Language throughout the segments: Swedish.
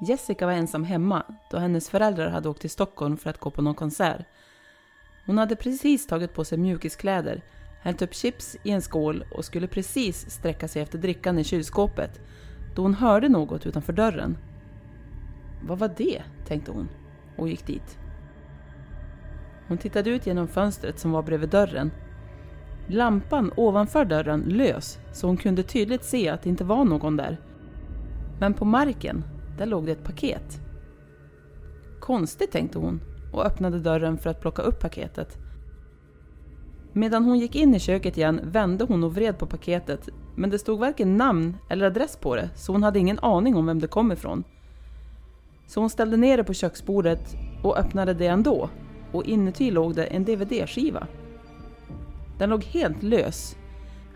Jessica var ensam hemma då hennes föräldrar hade åkt till Stockholm för att gå på någon konsert. Hon hade precis tagit på sig mjukiskläder, hällt upp chips i en skål och skulle precis sträcka sig efter drickan i kylskåpet då hon hörde något utanför dörren. Vad var det? tänkte hon och gick dit. Hon tittade ut genom fönstret som var bredvid dörren. Lampan ovanför dörren lös så hon kunde tydligt se att det inte var någon där. Men på marken, där låg det ett paket. Konstigt tänkte hon och öppnade dörren för att plocka upp paketet. Medan hon gick in i köket igen vände hon och vred på paketet men det stod varken namn eller adress på det så hon hade ingen aning om vem det kom ifrån. Så hon ställde ner det på köksbordet och öppnade det ändå och inuti låg det en DVD-skiva. Den låg helt lös,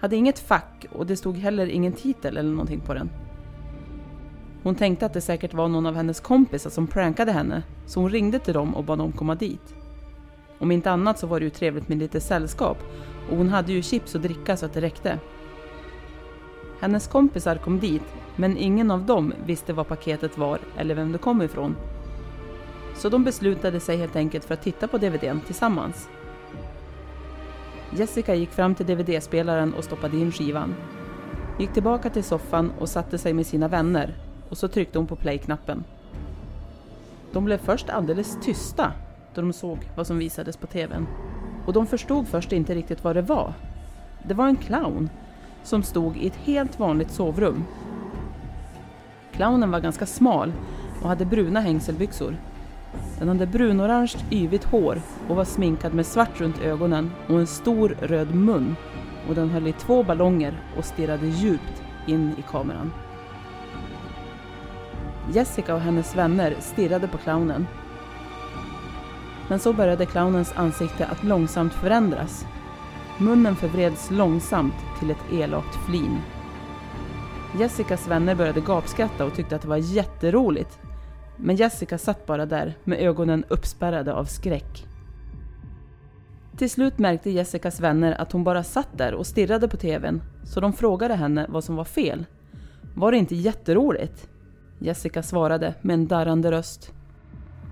hade inget fack och det stod heller ingen titel eller någonting på den. Hon tänkte att det säkert var någon av hennes kompisar som prankade henne, så hon ringde till dem och bad dem komma dit. Om inte annat så var det ju trevligt med lite sällskap och hon hade ju chips och dricka så att det räckte. Hennes kompisar kom dit, men ingen av dem visste vad paketet var eller vem det kom ifrån. Så de beslutade sig helt enkelt för att titta på DVDn tillsammans. Jessica gick fram till DVD-spelaren och stoppade in skivan. Gick tillbaka till soffan och satte sig med sina vänner och så tryckte hon på play-knappen. De blev först alldeles tysta då de såg vad som visades på TVn. Och de förstod först inte riktigt vad det var. Det var en clown som stod i ett helt vanligt sovrum. Clownen var ganska smal och hade bruna hängselbyxor. Den hade brunorange yvigt hår och var sminkad med svart runt ögonen och en stor röd mun. Och den höll i två ballonger och stirrade djupt in i kameran. Jessica och hennes vänner stirrade på clownen. Men så började clownens ansikte att långsamt förändras. Munnen förvreds långsamt till ett elakt flin. Jessicas vänner började gapskratta och tyckte att det var jätteroligt. Men Jessica satt bara där med ögonen uppspärrade av skräck. Till slut märkte Jessicas vänner att hon bara satt där och stirrade på TVn, så de frågade henne vad som var fel. Var det inte jätteroligt? Jessica svarade med en darrande röst.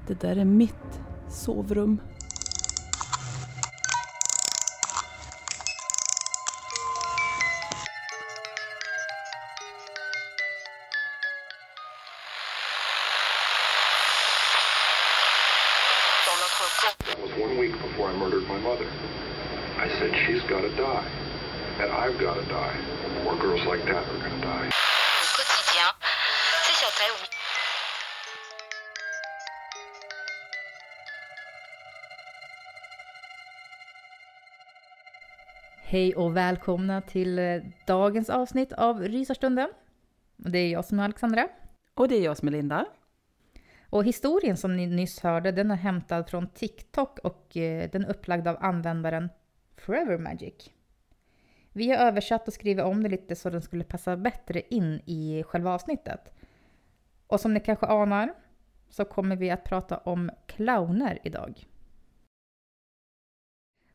Det där är mitt sovrum. Hej och välkomna till eh, dagens avsnitt av Rysarstunden. Det är jag som är Alexandra. Och det är jag som är Linda. Och historien som ni nyss hörde den är hämtad från TikTok och eh, den är upplagd av användaren Forever Magic. Vi har översatt och skrivit om det lite så den skulle passa bättre in i själva avsnittet. Och som ni kanske anar så kommer vi att prata om clowner idag.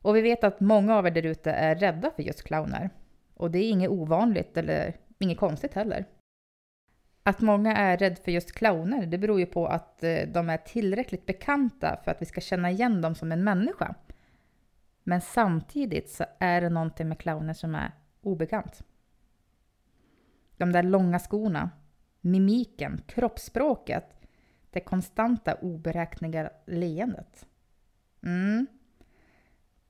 Och vi vet att många av er där ute är rädda för just clowner. Och det är inget ovanligt eller inget konstigt heller. Att många är rädda för just clowner, det beror ju på att eh, de är tillräckligt bekanta för att vi ska känna igen dem som en människa. Men samtidigt så är det någonting med clowner som är obekant. De där långa skorna, mimiken, kroppsspråket, det konstanta oberäkneliga leendet. Mm.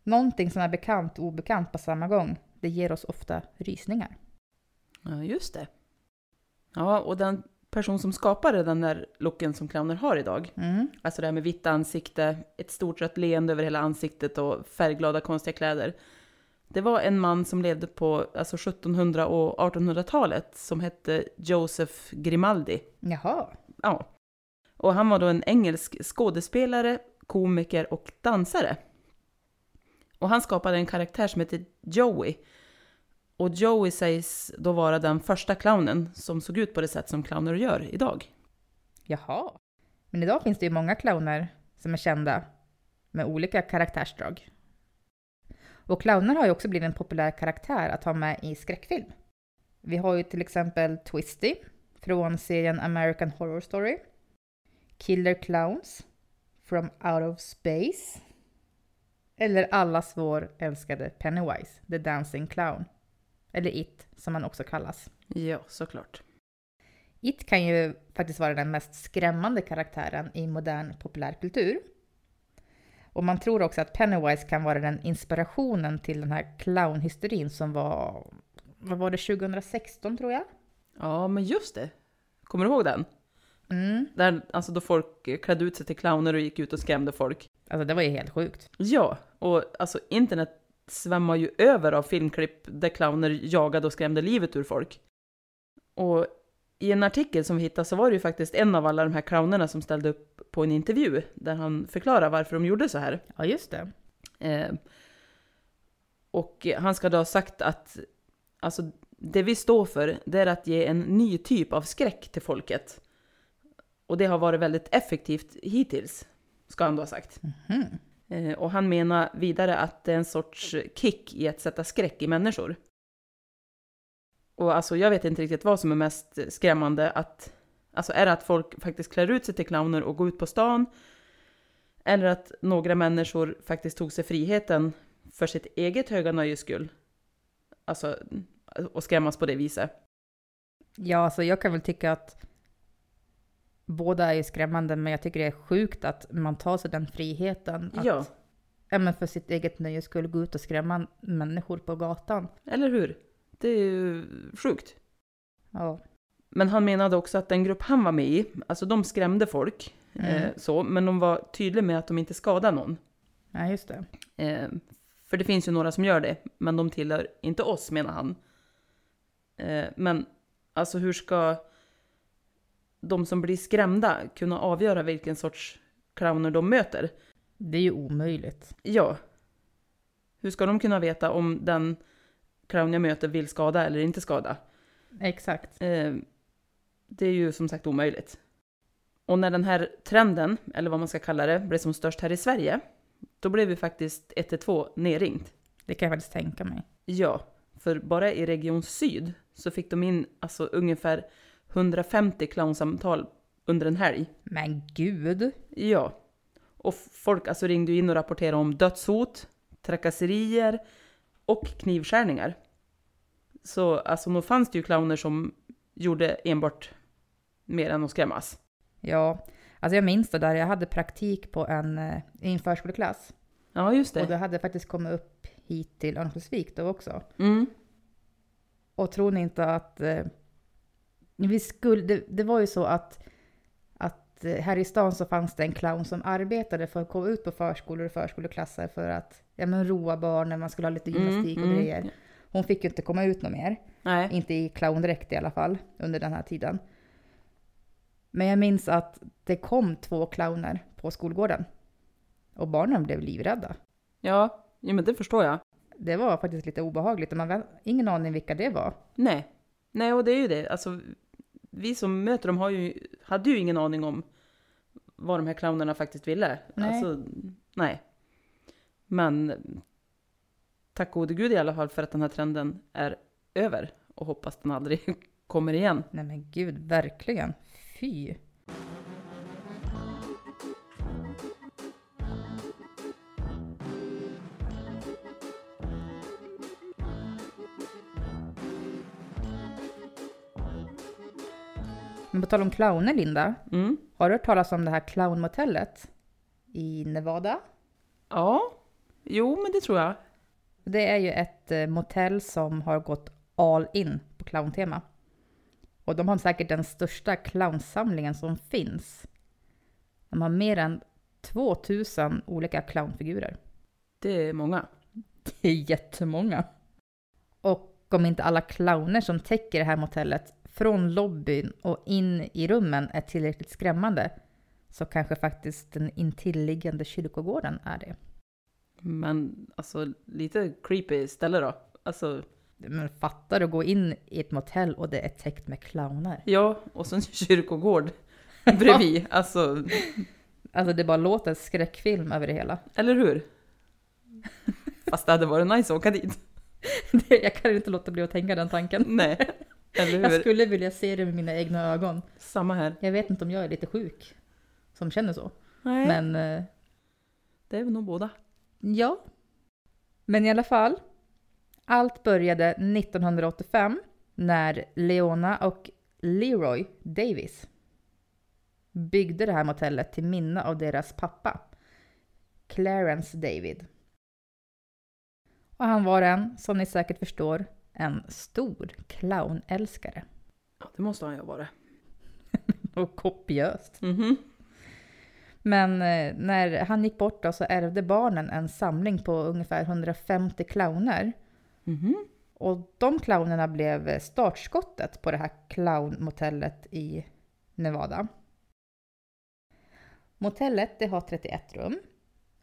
Någonting som är bekant och obekant på samma gång, det ger oss ofta rysningar. Ja, just det. Ja, och den person som skapade den där looken som clowner har idag, Mm. alltså det här med vitt ansikte, ett stort rött leende över hela ansiktet och färgglada konstiga kläder. Det var en man som levde på alltså 1700 och 1800-talet som hette Joseph Grimaldi. Jaha. Ja. Och han var då en engelsk skådespelare, komiker och dansare. Och han skapade en karaktär som heter Joey. Och Joey sägs då vara den första clownen som såg ut på det sätt som clowner gör idag. Jaha. Men idag finns det ju många clowner som är kända med olika karaktärsdrag. Och clowner har ju också blivit en populär karaktär att ha med i skräckfilm. Vi har ju till exempel Twisty från serien American Horror Story. Killer Clowns from Out of Space. Eller allas vår älskade Pennywise, The Dancing Clown. Eller It, som han också kallas. Ja, såklart. It kan ju faktiskt vara den mest skrämmande karaktären i modern populärkultur. Och man tror också att Pennywise kan vara den inspirationen till den här clownhysterin som var, vad var det, 2016 tror jag? Ja, men just det. Kommer du ihåg den? Mm. Där, alltså då folk klädde ut sig till clowner och gick ut och skrämde folk. Alltså det var ju helt sjukt. Ja, och alltså internet svämmar ju över av filmklipp där clowner jagade och skrämde livet ur folk. Och i en artikel som vi hittade så var det ju faktiskt en av alla de här clownerna som ställde upp på en intervju där han förklarar varför de gjorde så här. Ja, just det. Eh, och han ska då ha sagt att alltså, det vi står för det är att ge en ny typ av skräck till folket. Och det har varit väldigt effektivt hittills, ska han då ha sagt. Eh, och han menar vidare att det är en sorts kick i att sätta skräck i människor. Och alltså jag vet inte riktigt vad som är mest skrämmande. Att, alltså är det att folk faktiskt klär ut sig till clowner och går ut på stan? Eller att några människor faktiskt tog sig friheten för sitt eget höga nöjes skull? Alltså, och skrämmas på det viset. Ja, alltså jag kan väl tycka att båda är ju skrämmande, men jag tycker det är sjukt att man tar sig den friheten att Ja, ja, men för sitt eget nöjes skull gå ut och skrämma människor på gatan. eller hur? Det är ju sjukt. Ja. Men han menade också att den grupp han var med i, alltså de skrämde folk, Mm. eh, så, men de var tydliga med att de inte skadade någon. ja, just det. Eh, för det finns ju några som gör det, men de tillhör inte oss, menar han. Eh, men alltså hur ska de som blir skrämda kunna avgöra vilken sorts clowner de möter? Det är ju omöjligt. Ja. Hur ska de kunna veta om den clown jag möter vill skada eller inte skada? Exakt. Eh, det är ju som sagt omöjligt. Och när den här trenden, eller vad man ska kalla det, blev som störst här i Sverige, då blev vi faktiskt 112 nerringt. Det kan jag faktiskt tänka mig. Ja, för bara i Region Syd så fick de in alltså ungefär 150 clownsamtal under en helg. Men gud! Ja. Och folk alltså ringde in och rapporterade om dödshot, trakasserier och knivskärningar. Så alltså nog fanns det ju clowner som gjorde enbart mer än att skrämmas. Ja, alltså jag minns det där. Jag hade praktik på en, eh, i en förskoleklass. Ja, just Och det. det hade faktiskt kommit upp hit till Örnsköldsvik då också. Mm. Och tror ni inte att... Vi skulle, det, det var ju så att, att eh, här i stan så fanns det en clown som arbetade för att komma ut på förskolor och förskoleklasser för att ja, men roa barnen, man skulle ha lite gymnastik och Mm, mm. grejer. Hon fick ju inte komma ut något mer. Nej. Inte i clowndräkt i alla fall, under den här tiden. Men jag minns att det kom två clowner på skolgården. Och barnen blev livrädda. Ja, ja, men det förstår jag. det var faktiskt lite obehagligt. Man har ingen aning vilka det var. Nej. Nej, och det är ju det. Alltså, vi som möter dem har ju, hade ju ingen aning om vad de här clownerna faktiskt ville. Nej. Alltså, nej. Men tack gode gud i alla fall för att den här trenden är över och hoppas den aldrig kommer igen. Nej men gud, verkligen. Fy. Men på tal om clowner, Linda. Mm. Har du hört talas om det här clownmotellet i Nevada? Ja, jo men det tror jag. Det är ju ett eh, motell som har gått all in på clowntema. Och de har säkert den största clownsamlingen som finns. De har mer än 2000 olika clownfigurer. Det är många. Det är jättemånga. Och om inte alla clowner som täcker det här motellet från lobbyn och in i rummen är tillräckligt skrämmande så kanske faktiskt den intilliggande kyrkogården är det. Men alltså lite creepy ställe då. Alltså, Men fattar att gå in i ett motell och det är täckt med clowner. ja, och så en kyrkogård bredvid. Alltså, Alltså det bara låter skräckfilm över det hela. eller hur? Fast det hade varit nice att åka dit. Jag kan inte låta bli att tänka den tanken. Nej, Jag skulle vilja se det med mina egna ögon. Samma här. Jag vet inte om jag är lite sjuk som känner så. Nej, Men eh, det är nog båda. ja. Men i alla fall. Allt började 1985 när Leona och Leroy Davis byggde det här motellet till minne av deras pappa, Clarence David. Och han var en, som ni säkert förstår, en stor clownälskare. Ja, det måste han ju vara. Och kopiöst. Mhm. Men eh, när han gick bort då så ärvde barnen en samling på ungefär 150 clowner. Mhm. Och de clownerna blev startskottet på det här clownmotellet i Nevada. Motellet det har 31 rum.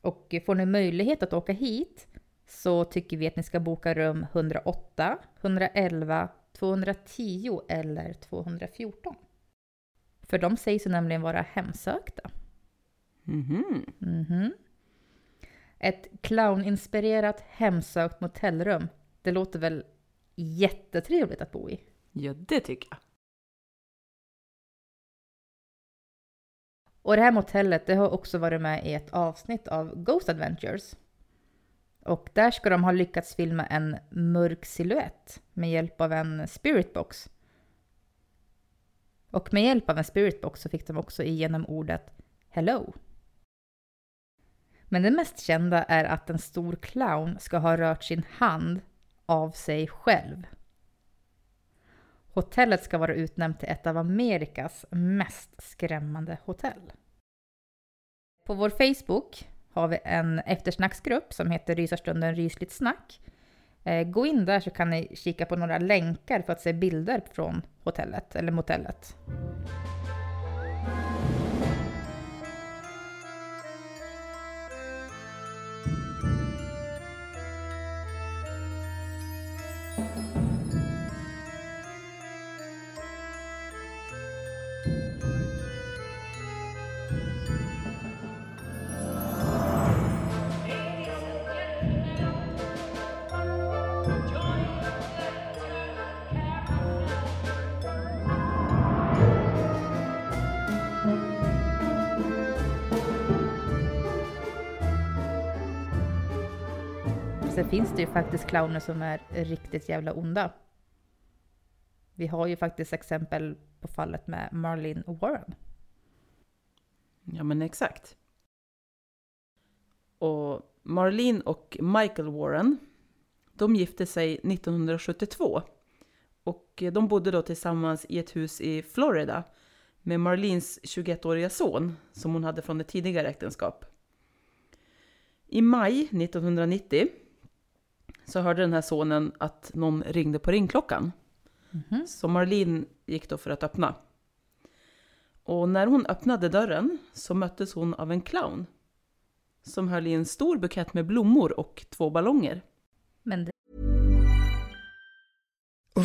Och får ni möjlighet att åka hit så tycker vi att ni ska boka rum 108, 111, 210 eller 214. För de sägs ju nämligen vara hemsökta. Mhm. Mhm. Ett clowninspirerat hemsökt motellrum. Det låter väl jättetrevligt att bo i? Ja, det tycker jag. Och det här motellet det har också varit med i ett avsnitt av Ghost Adventures. Och där ska de ha lyckats filma en mörk siluett med hjälp av en spiritbox. Och med hjälp av en spiritbox så fick de också igenom ordet Hello. Men det mest kända är att en stor clown ska ha rört sin hand av sig själv. Hotellet ska vara utnämnt till ett av Amerikas mest skrämmande hotell. På vår Facebook har vi en eftersnacksgrupp som heter Rysarstunden Rysligt Snack. Eh, gå in där så kan ni kika på några länkar för att se bilder från hotellet eller motellet. Sen finns det ju faktiskt clowner som är riktigt jävla onda. Vi har ju faktiskt exempel på fallet med Marlene Warren. Ja, men exakt. Och Marlene och Michael Warren, de gifte sig 1972. Och de bodde då tillsammans i ett hus i Florida med Marlenes 21-åriga son som hon hade från ett tidigare äktenskap. I maj 1990 så hörde den här sonen att någon ringde på ringklockan. Så Marlene gick då för att öppna. Och när hon öppnade dörren så möttes hon av en clown som höll i en stor bukett med blommor och två ballonger. Men det,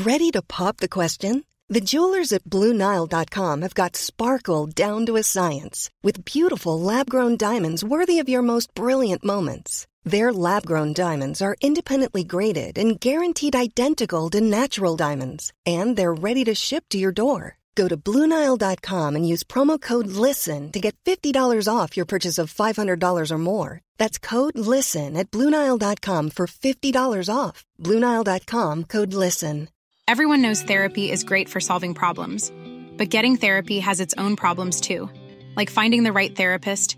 Ready to pop the question? The jewelers at BlueNile.com have got sparkle down to a science with beautiful lab grown diamonds worthy of your most brilliant moments. Their lab grown diamonds are independently graded and guaranteed identical to natural diamonds, and they're ready to ship to your door. Go to BlueNile.com and use promo code LISTEN to get $50 off your purchase of $500 or more. That's code LISTEN at BlueNile.com for $50 off. BlueNile.com code LISTEN. Everyone knows therapy is great for solving problems, but getting therapy has its own problems too, like finding the right therapist,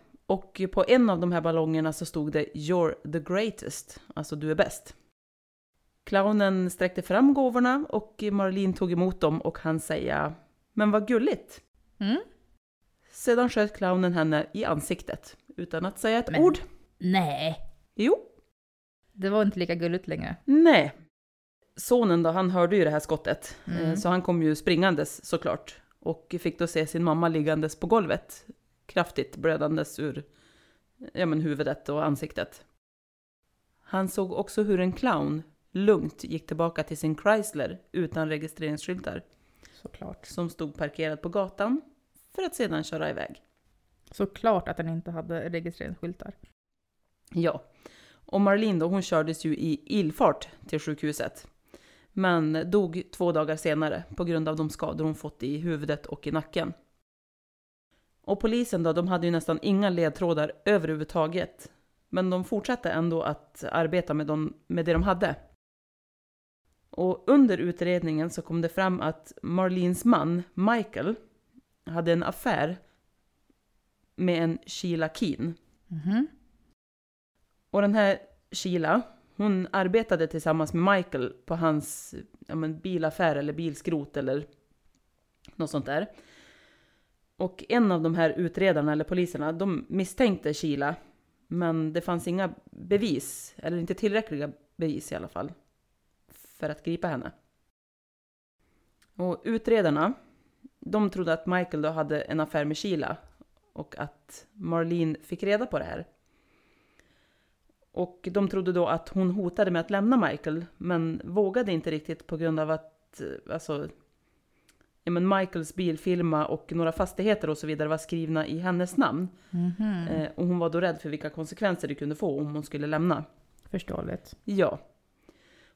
och på en av de här ballongerna så stod det “You're the greatest”, alltså du är bäst. Clownen sträckte fram gåvorna och Marlene tog emot dem och han säga “Men vad gulligt”. Mm. Sedan sköt clownen henne i ansiktet utan att säga ett Men- ord. Nej, Jo, det var inte lika gulligt längre. nej. Sonen då, han hörde ju det här skottet, Mm. eh, så han kom ju springandes såklart och fick då se sin mamma liggandes på golvet, kraftigt blödandes ur ja, men huvudet och ansiktet. Han såg också hur en clown lugnt gick tillbaka till sin Chrysler utan registreringsskyltar Såklart. som stod parkerad på gatan för att sedan köra iväg. Såklart att den inte hade registreringsskyltar. Ja, och Marlene då, hon kördes ju i ilfart till sjukhuset. Men dog två dagar senare på grund av de skador hon fått i huvudet och i nacken. Och polisen då, de hade ju nästan inga ledtrådar överhuvudtaget. Men de fortsatte ändå att arbeta med, dem, med det de hade. Och under utredningen så kom det fram att Marlenes man, Michael, hade en affär med en Sheila Keen. Mhm. Och den här Sheila, hon arbetade tillsammans med Michael på hans ja, men, bilaffär eller bilskrot eller något sånt där. Och en av de här utredarna eller poliserna, de misstänkte Sheila. Men det fanns inga bevis, eller inte tillräckliga bevis i alla fall, för att gripa henne. Och utredarna, de trodde att Michael då hade en affär med Sheila och att Marlene fick reda på det här. Och de trodde då att hon hotade med att lämna Michael, men vågade inte riktigt på grund av att eh, alltså, ja, men Michaels bilfirma och några fastigheter och så vidare var skrivna i hennes namn. Mhm. Eh, och hon var då rädd för vilka konsekvenser det kunde få om hon skulle lämna. Förståeligt. Ja.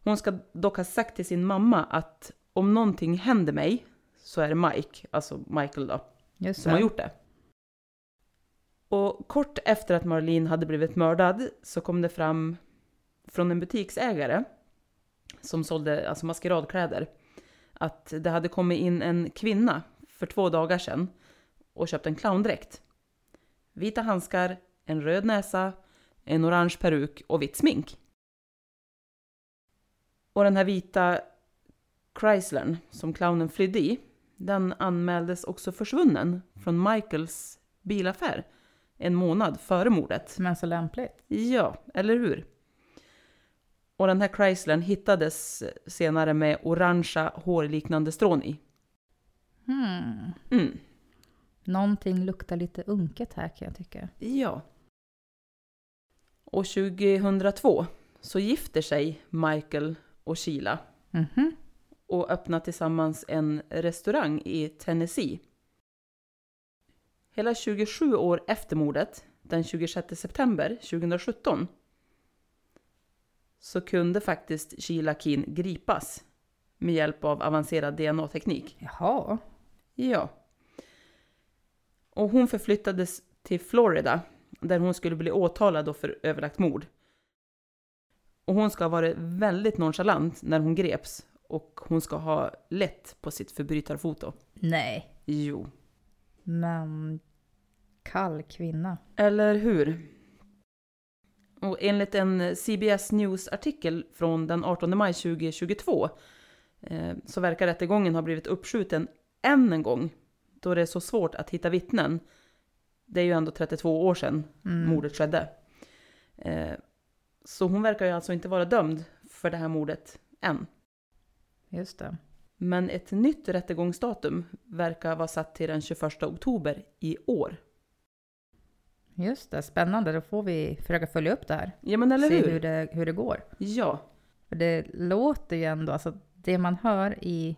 Hon ska dock ha sagt till sin mamma att om någonting händer mig så är det Mike, alltså Michael då, Just som det. har gjort det. Och kort efter att Marlene hade blivit mördad så kom det fram från en butiksägare som sålde alltså maskeradkläder att det hade kommit in en kvinna för två dagar sedan och köpt en clowndräkt. Vita handskar, en röd näsa, en orange peruk och vitt smink. Och den här vita Chryslern som clownen flydde i, den anmäldes också försvunnen från Michaels bilaffär en månad före mordet. Men så lämpligt. Ja, eller hur? Och den här Chryslern hittades senare med orangea hårliknande strån i. Hmm. Mm. Någonting luktar lite unket här kan jag tycka. Ja. Och 2002 så gifter sig Michael och Sheila Mhm. och öppnar tillsammans en restaurang i Tennessee. Hela 27 år efter mordet, den 26 september 2017, så kunde faktiskt Sheila Keen gripas med hjälp av avancerad DNA-teknik. Jaha. Ja. Och hon förflyttades till Florida där hon skulle bli åtalad för överlagt mord. Och hon ska ha varit väldigt nonchalant när hon greps och hon ska ha lätt på sitt förbrytarfoto. Nej. Jo. Men kall kvinna. Eller hur? Och enligt en CBS News-artikel från den 18 maj 2022 Eh, så verkar rättegången ha blivit uppskjuten än en gång, då det är så svårt att hitta vittnen. Det är ju ändå 32 år sedan Mm. mordet skedde. Eh, så hon verkar ju alltså inte vara dömd för det här mordet än. Just det. Men ett nytt rättegångsdatum verkar vara satt till den 21 oktober i år. Just det, spännande. Då får vi försöka följa upp det här. Ja men eller Se hur? hur det, hur det går. Ja. För det låter ju ändå, alltså det man hör i...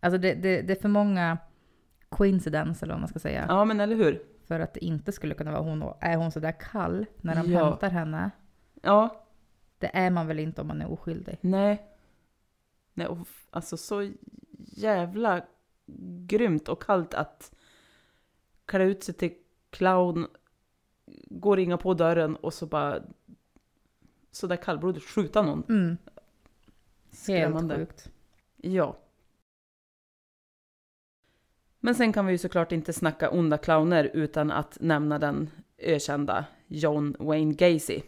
Alltså det, det, det är för många coincidence eller vad man ska säga. ja, men eller hur? För att det inte skulle kunna vara hon. Och är hon sådär kall när de Ja. hämtar henne? Ja, Det är man väl inte om man är oskyldig? nej. Nej, och alltså så jävla grymt och kallt att klä ut sig till clown, gå och ringa på dörren och så bara så där kallblodigt skjuta någon. Mm, helt Skrämmande. sjukt. Ja. Men sen kan vi ju såklart inte snacka onda clowner utan att nämna den ökända John Wayne Gacy.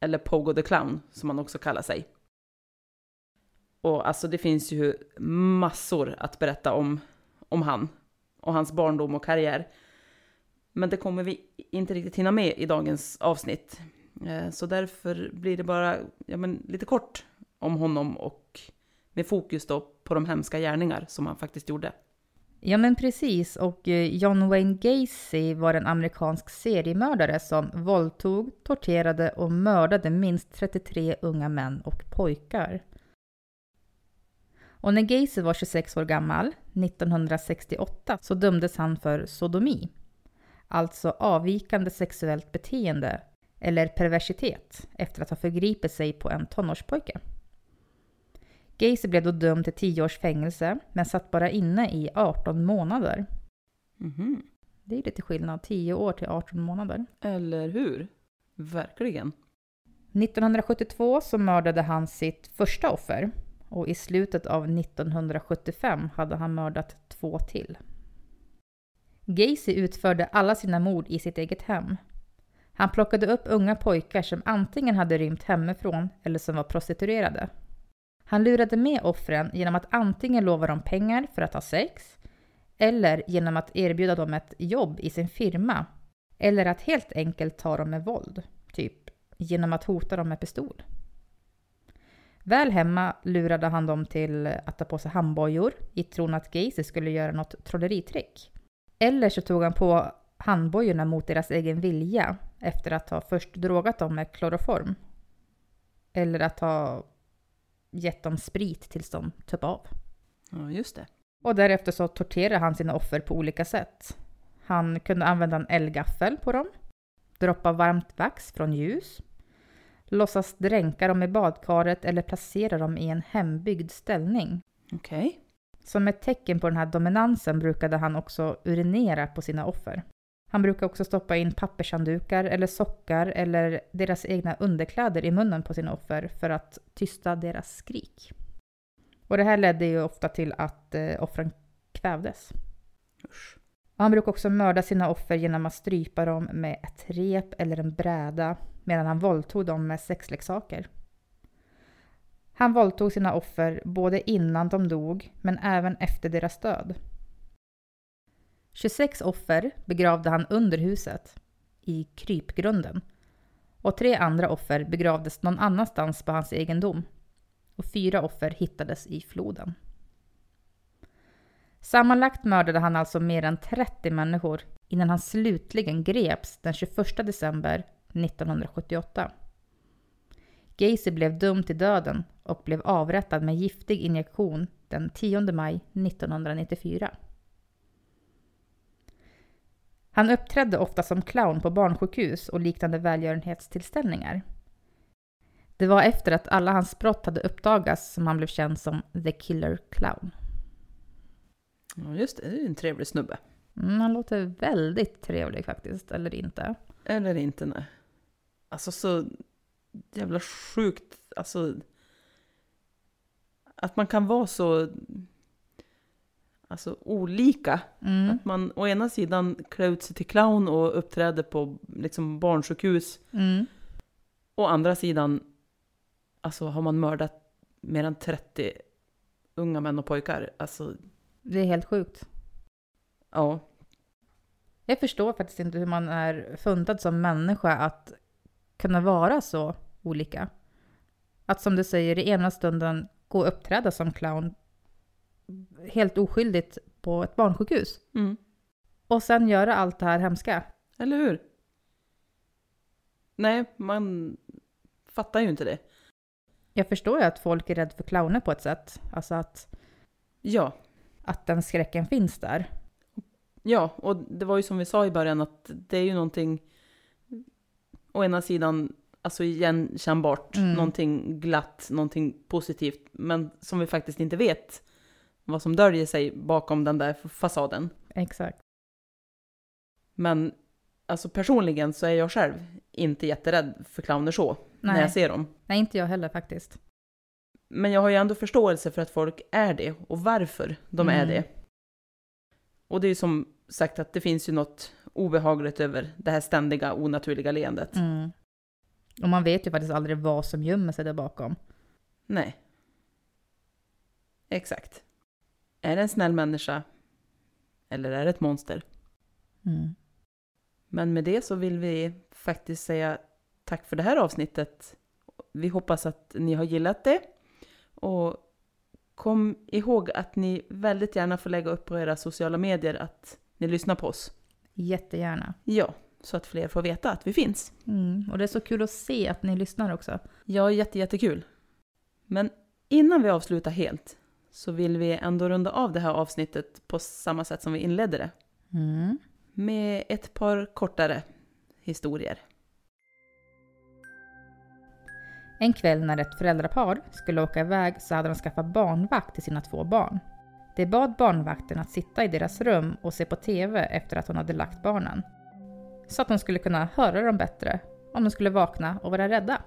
Eller Pogo the Clown som han också kallar sig. Och alltså det finns ju massor att berätta om, om han och hans barndom och karriär. Men det kommer vi inte riktigt hinna med i dagens avsnitt. Eh, så därför blir det bara ja, men lite kort om honom och med fokus då på de hemska gärningar som han faktiskt gjorde. Ja men precis, och eh, John Wayne Gacy var en amerikansk seriemördare som våldtog, torterade och mördade minst 33 unga män och pojkar. Och när Gacy var 26 år gammal, 1968, så dömdes han för sodomi. Alltså avvikande sexuellt beteende, eller perversitet, efter att ha förgripit sig på en tonårspojke. Gacy blev då dömd till 10 års fängelse, men satt bara inne i 18 månader. Mhm. Det är lite skillnad, 10 år till 18 månader. Eller hur? Verkligen. 1972 så mördade han sitt första offer och i slutet av 1975 hade han mördat två till. Gacy utförde alla sina mord i sitt eget hem. Han plockade upp unga pojkar som antingen hade rymt hemifrån eller som var prostituerade. Han lurade med offren genom att antingen lova dem pengar för att ha sex eller genom att erbjuda dem ett jobb i sin firma eller att helt enkelt ta dem med våld, typ genom att hota dem med pistol. Väl hemma lurade han dem till att ta på sig handbojor i tron att Gacy skulle göra något trolleritrick. Eller så tog han på handbojorna mot deras egen vilja efter att ha först drogat dem med kloroform. Eller att ha gett dem sprit tills de töp av. Ja, just det. Och därefter så torterade han sina offer på olika sätt. Han kunde använda en eldgaffel på dem, droppa varmt vax från ljus, låtsas dränka dem i badkaret eller placera dem i en hembyggd ställning. Okej. Som ett tecken på den här dominansen brukade han också urinera på sina offer. Han brukade också stoppa in pappershanddukar eller sockar eller deras egna underkläder i munnen på sina offer för att tysta deras skrik. Och det här ledde ju ofta till att eh, offren kvävdes. Usch. Han brukade också mörda sina offer genom att strypa dem med ett rep eller en bräda medan han våldtog dem med sexleksaker. Han våldtog sina offer både innan de dog men även efter deras död. 26 offer begravde han under huset, i krypgrunden. Och tre andra offer begravdes någon annanstans på hans egendom. Och fyra offer hittades i floden. Sammanlagt mördade han alltså mer än 30 människor innan han slutligen greps den 21 december 1978. Gacy blev dömd till döden och blev avrättad med giftig injektion den 10 maj 1994. Han uppträdde ofta som clown på barnsjukhus och liknande välgörenhetstillställningar. Det var efter att alla hans brott hade uppdagats som han blev känd som The Killer Clown. Ja, just det. Det är en trevlig snubbe. Mm, han låter väldigt trevlig faktiskt, eller inte? Eller inte, nej. Alltså så jävla sjukt. Alltså. Att man kan vara så. Alltså olika. Mm. Att man å ena sidan klär ut sig till clown och uppträder på liksom barnsjukhus. Mm. Å andra sidan. Alltså har man mördat mer än 30 unga män och pojkar. Alltså, Det är helt sjukt. ja. Jag förstår faktiskt inte hur man är funtad som människa att kunna vara så olika. Att som du säger, i ena stunden gå och uppträda som clown helt oskyldigt på ett barnsjukhus. Mm. Och sen göra allt det här hemska. Eller hur? Nej, man fattar ju inte det. Jag förstår ju att folk är rädda för clowner på ett sätt. Alltså att, Ja, att den skräcken finns där. ja, och det var ju som vi sa i början att det är ju någonting å ena sidan alltså igenkännbart, Mm. någonting glatt, någonting positivt, men som vi faktiskt inte vet vad som döljer sig bakom den där fasaden. Exakt. Men alltså personligen så är jag själv inte jätterädd för clowner så, när Nej. jag ser dem. Nej, inte jag heller faktiskt. Men jag har ju ändå förståelse för att folk är det och varför de är Mm. det. Och det är ju som sagt att det finns ju något obehagligt över det här ständiga onaturliga leendet. Mm. Och man vet ju faktiskt aldrig vad som gömmer sig där bakom. Nej. Exakt. Är det en snäll människa? Eller är det ett monster? Mm. Men med det så vill vi faktiskt säga tack för det här avsnittet. Vi hoppas att ni har gillat det. Och kom ihåg att ni väldigt gärna får lägga upp på era sociala medier att ni lyssnar på oss. Jättegärna. Ja, så att fler får veta att vi finns. Mm. Och det är så kul att se att ni lyssnar också. Ja, jätte, jättekul. Men innan vi avslutar helt så vill vi ändå runda av det här avsnittet på samma sätt som vi inledde det. Mm. Med ett par kortare historier. En kväll när ett föräldrapar skulle åka iväg så hade de skaffat barnvakt till sina två barn. De bad barnvakten att sitta i deras rum och se på TV efter att hon hade lagt barnen. Så att de skulle kunna höra dem bättre om de skulle vakna och vara rädda.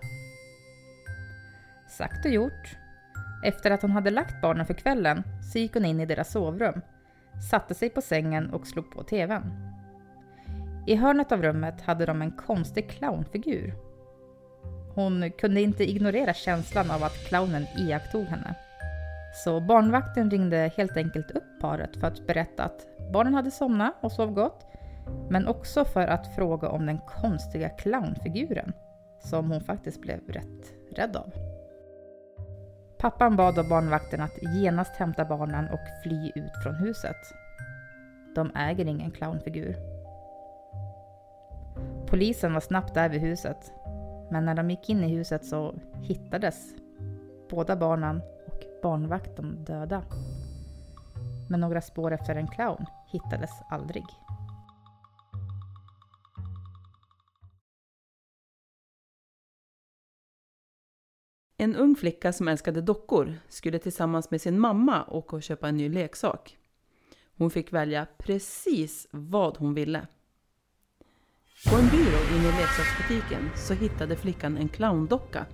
Sagt och gjort. Efter att hon hade lagt barnen för kvällen så gick hon in i deras sovrum, satte sig på sängen och slog på TVn. I hörnet av rummet hade de en konstig clownfigur hon kunde inte ignorera känslan av att clownen iakttog henne. Så barnvakten ringde helt enkelt upp paret för att berätta att barnen hade somnat och sov gott, men också för att fråga om den konstiga clownfiguren, som hon faktiskt blev rätt rädd av. Pappan bad då barnvakten att genast hämta barnen och fly ut från huset. De äger ingen clownfigur. Polisen var snabbt där vid huset men när de gick in i huset så hittades båda barnen och barnvakten döda. Men några spår efter en clown hittades aldrig. En ung flicka som älskade dockor skulle tillsammans med sin mamma åka och köpa en ny leksak. Hon fick välja precis vad hon ville. På en byrå inne i leksaksbutiken så hittade flickan en clowndocka.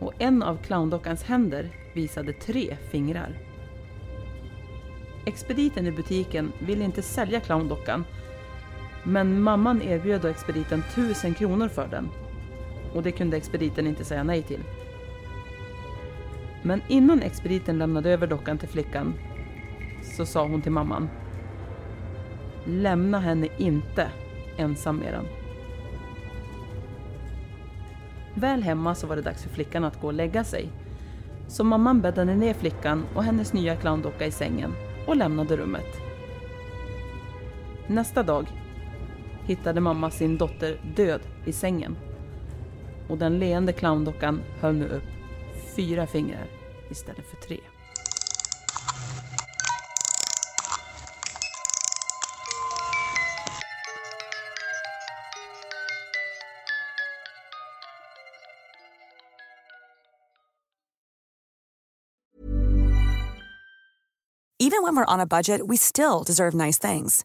Och en av clowndockans händer visade tre fingrar. Expediten i butiken ville inte sälja clowndockan men mamman erbjöd då expediten tusen kronor för den. Och det kunde expediten inte säga nej till. Men innan expediten lämnade över dockan till flickan så sa hon till mamman Lämna henne inte ensam med den. Väl hemma så var det dags för flickan att gå och lägga sig. Så mamman bäddade ner flickan och hennes nya clowndocka i sängen och lämnade rummet. Nästa dag hittade mamma sin dotter död i sängen. Och den leende clowndockan höll nu upp fyra fingrar istället för tre. Even when we're on a budget, we still deserve nice things.